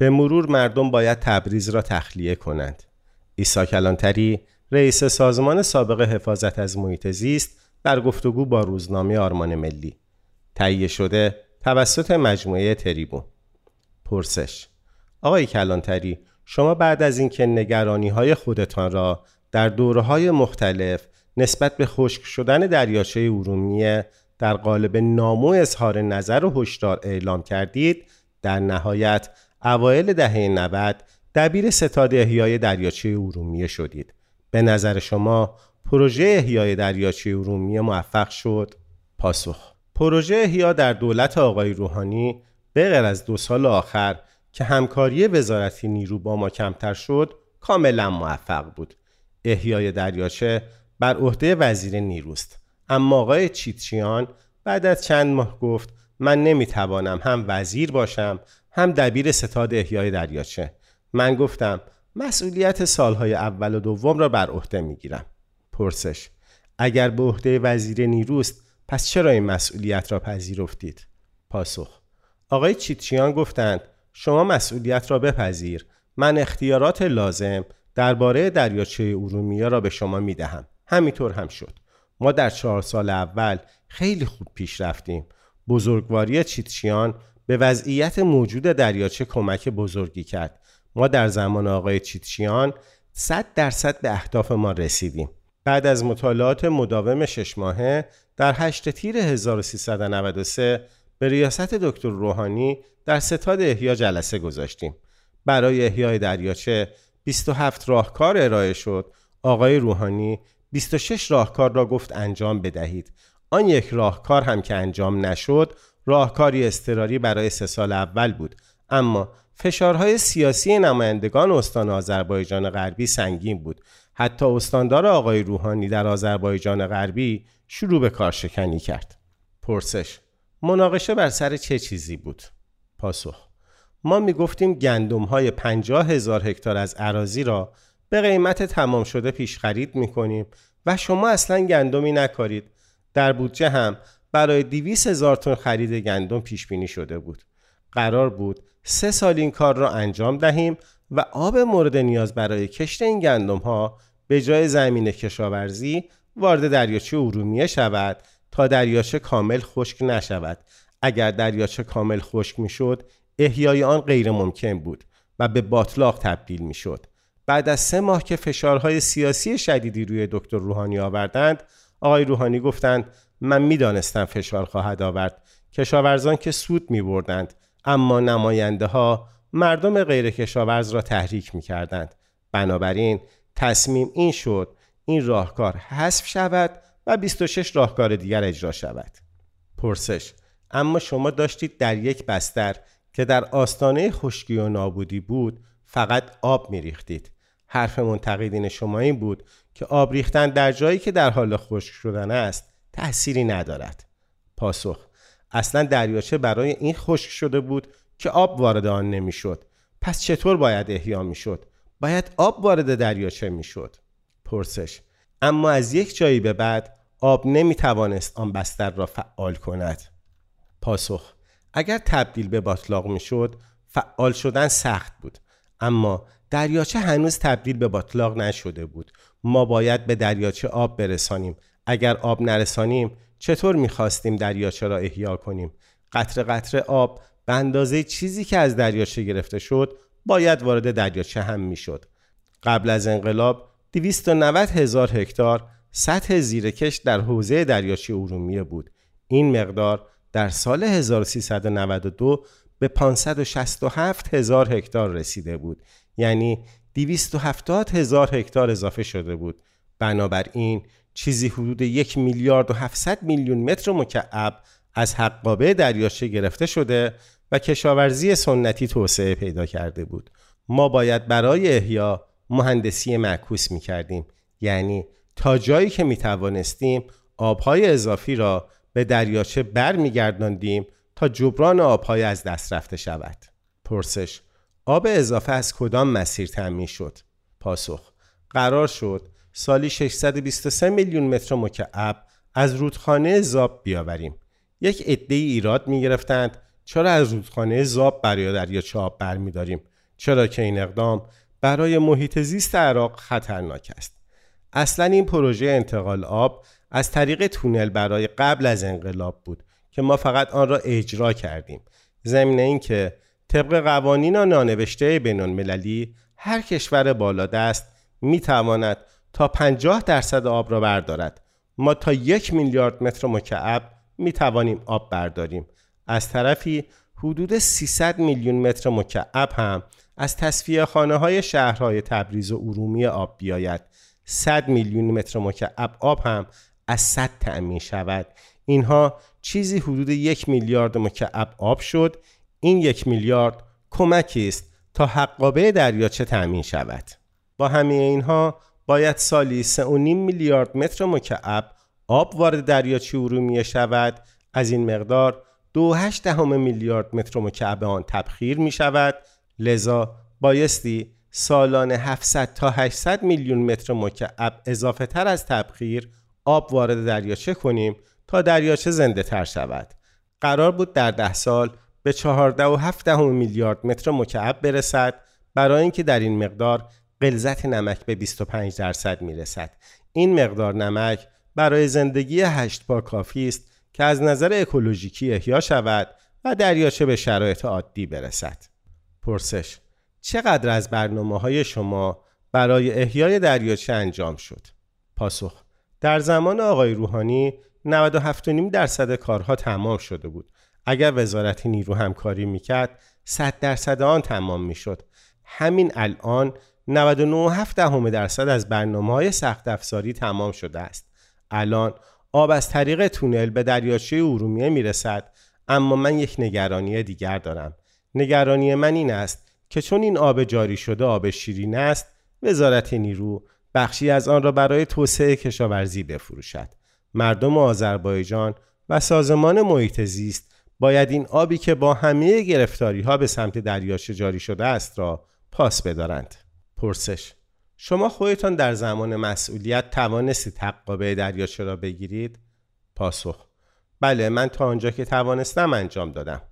به مرور مردم باید تبریز را تخلیه کنند. ایسا کلانتری رئیس سازمان سابق حفاظت از محیط زیست در گفتگو با روزنامه آرمان ملی تهیه شده توسط مجموعه تریبون پرسش آقای کلانتری شما بعد از اینکه نگرانی های خودتان را در دوره های مختلف نسبت به خشک شدن دریاچه ارومیه در قالب نامو اظهار نظر و هشدار اعلام کردید در نهایت اوایل دهه 90 دبیر ستاد احیای دریاچه ارومیه شدید. به نظر شما پروژه احیای دریاچه ارومیه موفق شد؟ پاسخ. پروژه احیا در دولت آقای روحانی به غیر از دو سال آخر که همکاری وزارتی نیرو با ما کمتر شد کاملا موفق بود. احیای دریاچه بر عهده وزیر نیروست. اما آقای چیتچیان بعد از چند ماه گفت من نمی‌توانم هم وزیر باشم هم دبیر ستاد احیای دریاچه. من گفتم مسئولیت سالهای اول و دوم را بر عهده می‌گیرم. پرسش اگر به عهده وزیر نیروست پس چرا این مسئولیت را پذیرفتید؟ پاسخ آقای چیتچیان گفتند شما مسئولیت را بپذیر. من اختیارات لازم درباره دریاچه ارومیه را به شما می دهم همینطور هم شد. ما در چهار سال اول خیلی خوب پیش رفتیم. بزرگواری چیتچیان به وضعیت موجود دریاچه کمک بزرگی کرد ما در زمان آقای چیتچیان 100 درصد به اهداف ما رسیدیم بعد از مطالعات مداوم شش ماهه در 8 تیر 1393 به ریاست دکتر روحانی در ستاد احیا جلسه گذاشتیم. برای احیای دریاچه 27 راهکار ارائه شد. آقای روحانی 26 راهکار را گفت انجام بدهید. آن یک راهکار هم که انجام نشد راهکاری استراری برای سه سال اول بود. اما فشارهای سیاسی نمایندگان استان آذربایجان غربی سنگین بود. حتی استاندار آقای روحانی در آذربایجان غربی شروع به کارشکنی کرد. پرسش مناقشه بر سر چه چیزی بود؟ پاسخ ما می گفتیم گندم های پنجاه هزار هکتار از عراضی را به قیمت تمام شده پیش خرید می کنیم و شما اصلا گندمی نکارید. در بودجه هم برای دیویس هزار تن خرید گندم پیش بینی شده بود. قرار بود سه سال این کار را انجام دهیم و آب مورد نیاز برای کشت این گندم ها به جای زمین کشاورزی وارد دریاچه ارومیه شود تا دریاچه کامل خشک نشود. اگر دریاچه کامل خشک می‌شد احیای آن غیر ممکن بود و به باطلاق تبدیل می‌شد. بعد از سه ماه که فشارهای سیاسی شدیدی روی دکتر روحانی آوردند آقای روحانی گفتند من می‌دانستم فشار خواهد آورد. کشاورزان که سود می بردند اما نماینده ها مردم غیر کشاورز را تحریک می کردند بنابراین تصمیم این شد این راهکار حذف شود و 26 راهکار دیگر اجرا شود. پرسش اما شما داشتید در یک بستر که در آستانه خشکی و نابودی بود فقط آب میریختید. حرف منتقدین شما این بود که آب ریختن در جایی که در حال خشک شدن است تأثیری ندارد. پاسخ اصلا دریاچه برای این خشک شده بود که آب وارد آن نمی‌شد. پس چطور باید احیا می‌شد؟ باید آب وارد دریاچه می‌شد. پرسش اما از یک جایی به بعد آب نمی توانست آن بستر را فعال کند. پاسخ اگر تبدیل به باطلاق می‌شد فعال شدن سخت بود. اما دریاچه هنوز تبدیل به باطلاق نشده بود. ما باید به دریاچه آب برسانیم. اگر آب نرسانیم چطور می‌خواستیم دریاچه را احیا کنیم؟ قطر قطر آب به اندازه چیزی که از دریاچه گرفته شد باید وارد دریاچه هم می‌شد. قبل از انقلاب 290 هزار هکتار سطح زیرکش در حوزه دریاچه ارومیه بود. این مقدار در سال 1392 به 567 هزار هکتار رسیده بود. یعنی 270 هزار هکتار اضافه شده بود. بنابراین چیزی حدود یک میلیارد و 700 میلیون متر مکعب از حقابه دریاچه گرفته شده و کشاورزی سنتی توسعه پیدا کرده بود. ما باید برای احیا مهندسی معکوس می کردیم یعنی تا جایی که می توانستیم آبهای اضافی را به دریاچه بر می تا جبران آبهای از دست رفته شود. پرسش آب اضافه از کدام مسیر تامین شد؟ پاسخ قرار شد سالی 623 میلیون متر مکعب از رودخانه زاب بیاوریم. یک عده ایراد می گرفتند چرا از رودخانه زاب برای دریاچه آب برمیداریم؟ چرا که این اقدام برای محیط زیست عراق خطرناک است؟ اصلا این پروژه انتقال آب از طریق تونل برای قبل از انقلاب بود که ما فقط آن را اجرا کردیم. ضمن اینکه طبق قوانین و نانوشته بین المللی هر کشور بالادست می تواند تا 50 درصد آب را بردارد. ما تا یک میلیارد متر مکعب می توانیم آب برداریم. از طرفی حدود 300 میلیون متر مکعب هم از تصفیه خانه های شهرهای تبریز و ارومی آب بیاید. 100 میلیون متر مکعب آب هم از 100 تأمین شود. اینها چیزی حدود یک میلیارد مکعب آب شد. این یک میلیارد کمکی است تا حقابه دریاچه تأمین شود. با همه اینها باید سالی 3.5 میلیارد متر مکعب آب وارد دریاچه ارومیه شود. از این مقدار 2.8 میلیارد متر مکعب آن تبخیر می شود لذا بایستی سالانه 700 تا 800 میلیون متر مکعب اضافه تر از تبخیر آب وارد دریاچه کنیم تا دریاچه زنده تر شود. قرار بود در ده سال به 14.7 میلیارد متر مکعب برسد. برای اینکه در این مقدار غلظت نمک به 25 درصد می رسد. این مقدار نمک برای زندگی هشت پا کافی است که از نظر اکولوژیکی احیا شود و دریاچه به شرایط عادی برسد. پرسش چقدر از برنامه های شما برای احیای دریاچه انجام شد؟ پاسخ در زمان آقای روحانی 97.5 درصد کارها تمام شده بود. اگر وزارت نیرو همکاری می‌کرد 100 درصد آن تمام می‌شد. همین الان 99.7 درصد از برنامه های سخت افزاری تمام شده است. الان آب از طریق تونل به دریاچه ارومیه می‌رسد اما من یک نگرانی دیگر دارم. نگرانی من این است که چون این آب جاری شده آب شیرین است وزارت نیرو بخشی از آن را برای توسعه کشاورزی بفروشد. مردم آذربایجان و سازمان محیط زیست باید این آبی که با همه گرفتاری ها به سمت دریاچه جاری شده است را پاس بدارند. پرسش شما خودتان در زمان مسئولیت توانستید حقابه دریاچه را بگیرید؟ پاسخ بله من تا آنجا که توانستم انجام دادم.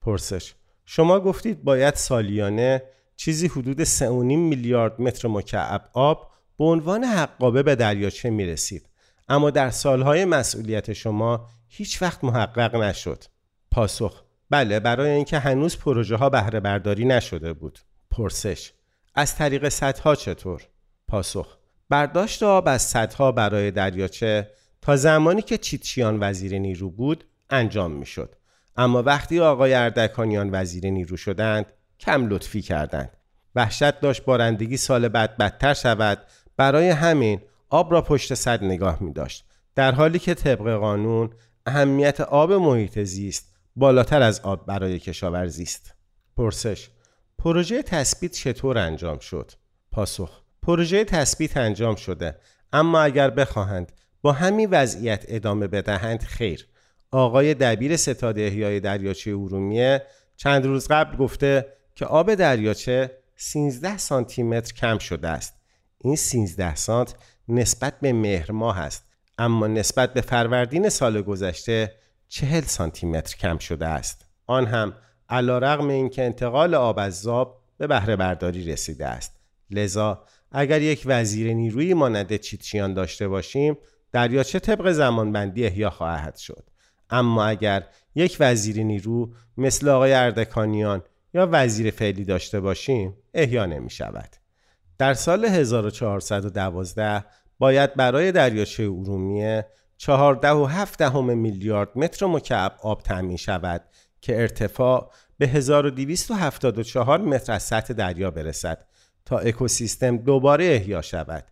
پرسش شما گفتید باید سالیانه چیزی حدود 3.5 میلیارد متر مکعب آب به عنوان حقابه به دریاچه می رسید. اما در سالهای مسئولیت شما هیچ وقت محقق نشد. پاسخ بله برای اینکه هنوز پروژه ها بهره برداری نشده بود. پرسش از طریق سدها چطور؟ پاسخ برداشت آب از سدها برای دریاچه تا زمانی که چیتچیان وزیر نیرو بود انجام می شد. اما وقتی آقای اردکانیان وزیر نیرو شدند کم لطفی کردند. وحشت داشت بارندگی سال بعد بدتر شود برای همین آب را پشت صد نگاه می داشت. در حالی که طبق قانون اهمیت آب محیط زیست بالاتر از آب برای کشاورزی است. پرسش پروژه تثبیت چطور انجام شد؟ پاسخ پروژه تثبیت انجام شده اما اگر بخواهند با همین وضعیت ادامه بدهند خیر. آقای دبیر ستاد احیای دریاچه ارومیه چند روز قبل گفته که آب دریاچه 13 سانتی متر کم شده است. این 13 سانت نسبت به مهر ماه است اما نسبت به فروردین سال گذشته 40 سانتی متر کم شده است. آن هم علا رغم اینکه انتقال آب از زاب به بهره برداری رسیده است لذا اگر یک وزیر نیروی مانند چیتچیان داشته باشیم دریاچه طبق زمانبندی احیا خواهد شد اما اگر یک وزیر نیرو مثل آقای اردکانیان یا وزیر فعلی داشته باشیم احیا نمی شود. در سال 1412 باید برای دریاچه ارومیه 14.7 میلیارد متر مکعب آب تامین شود که ارتفاع به 1274 متر از سطح دریا برسد تا اکوسیستم دوباره احیا شود.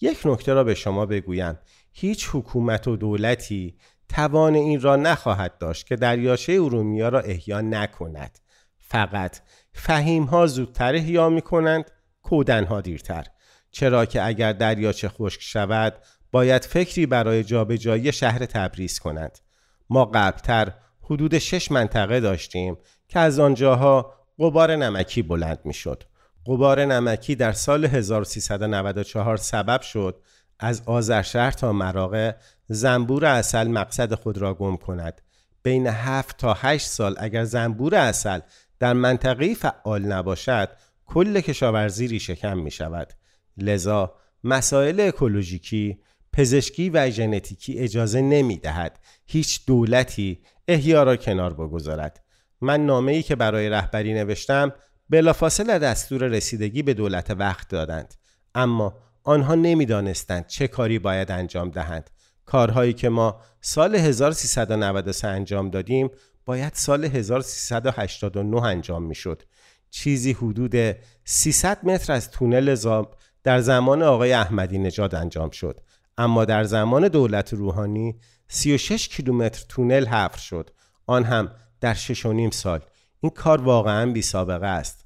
یک نکته را به شما بگویم. هیچ حکومت و دولتی توان این را نخواهد داشت که دریاچه ارومیا را احیا نکند. فقط فهیم ها زودتر احیا می کنند کودن ها دیرتر. چرا که اگر دریاچه خشک شود باید فکری برای جابجایی شهر تبریز کنند. ما قبلتر حدود شش منطقه داشتیم که از آنجاها قبار نمکی بلند می شد قبار نمکی در سال 1394 سبب شد از آذرشهر تا مراغه زنبور اصل مقصد خود را گم کند. بین 7 تا 8 سال اگر زنبور اصل در منطقه فعال نباشد کل کشاورزی ریشه می شود لذا مسائل اکولوژیکی پزشکی و ژنتیکی اجازه نمی دهد هیچ دولتی احیا را کنار بگذارد. من نامه ای که برای رهبری نوشتم بلافاصله دستور رسیدگی به دولت وقت دادند. اما آنها نمی‌دانستند چه کاری باید انجام دهند. کارهایی که ما سال 1393 انجام دادیم باید سال 1389 انجام می‌شد. چیزی حدود 300 متر از تونل زاب در زمان آقای احمدی نژاد انجام شد. اما در زمان دولت روحانی 36 کیلومتر تونل حفر شد. آن هم در 6 و نیم سال. این کار واقعا بی سابقه است.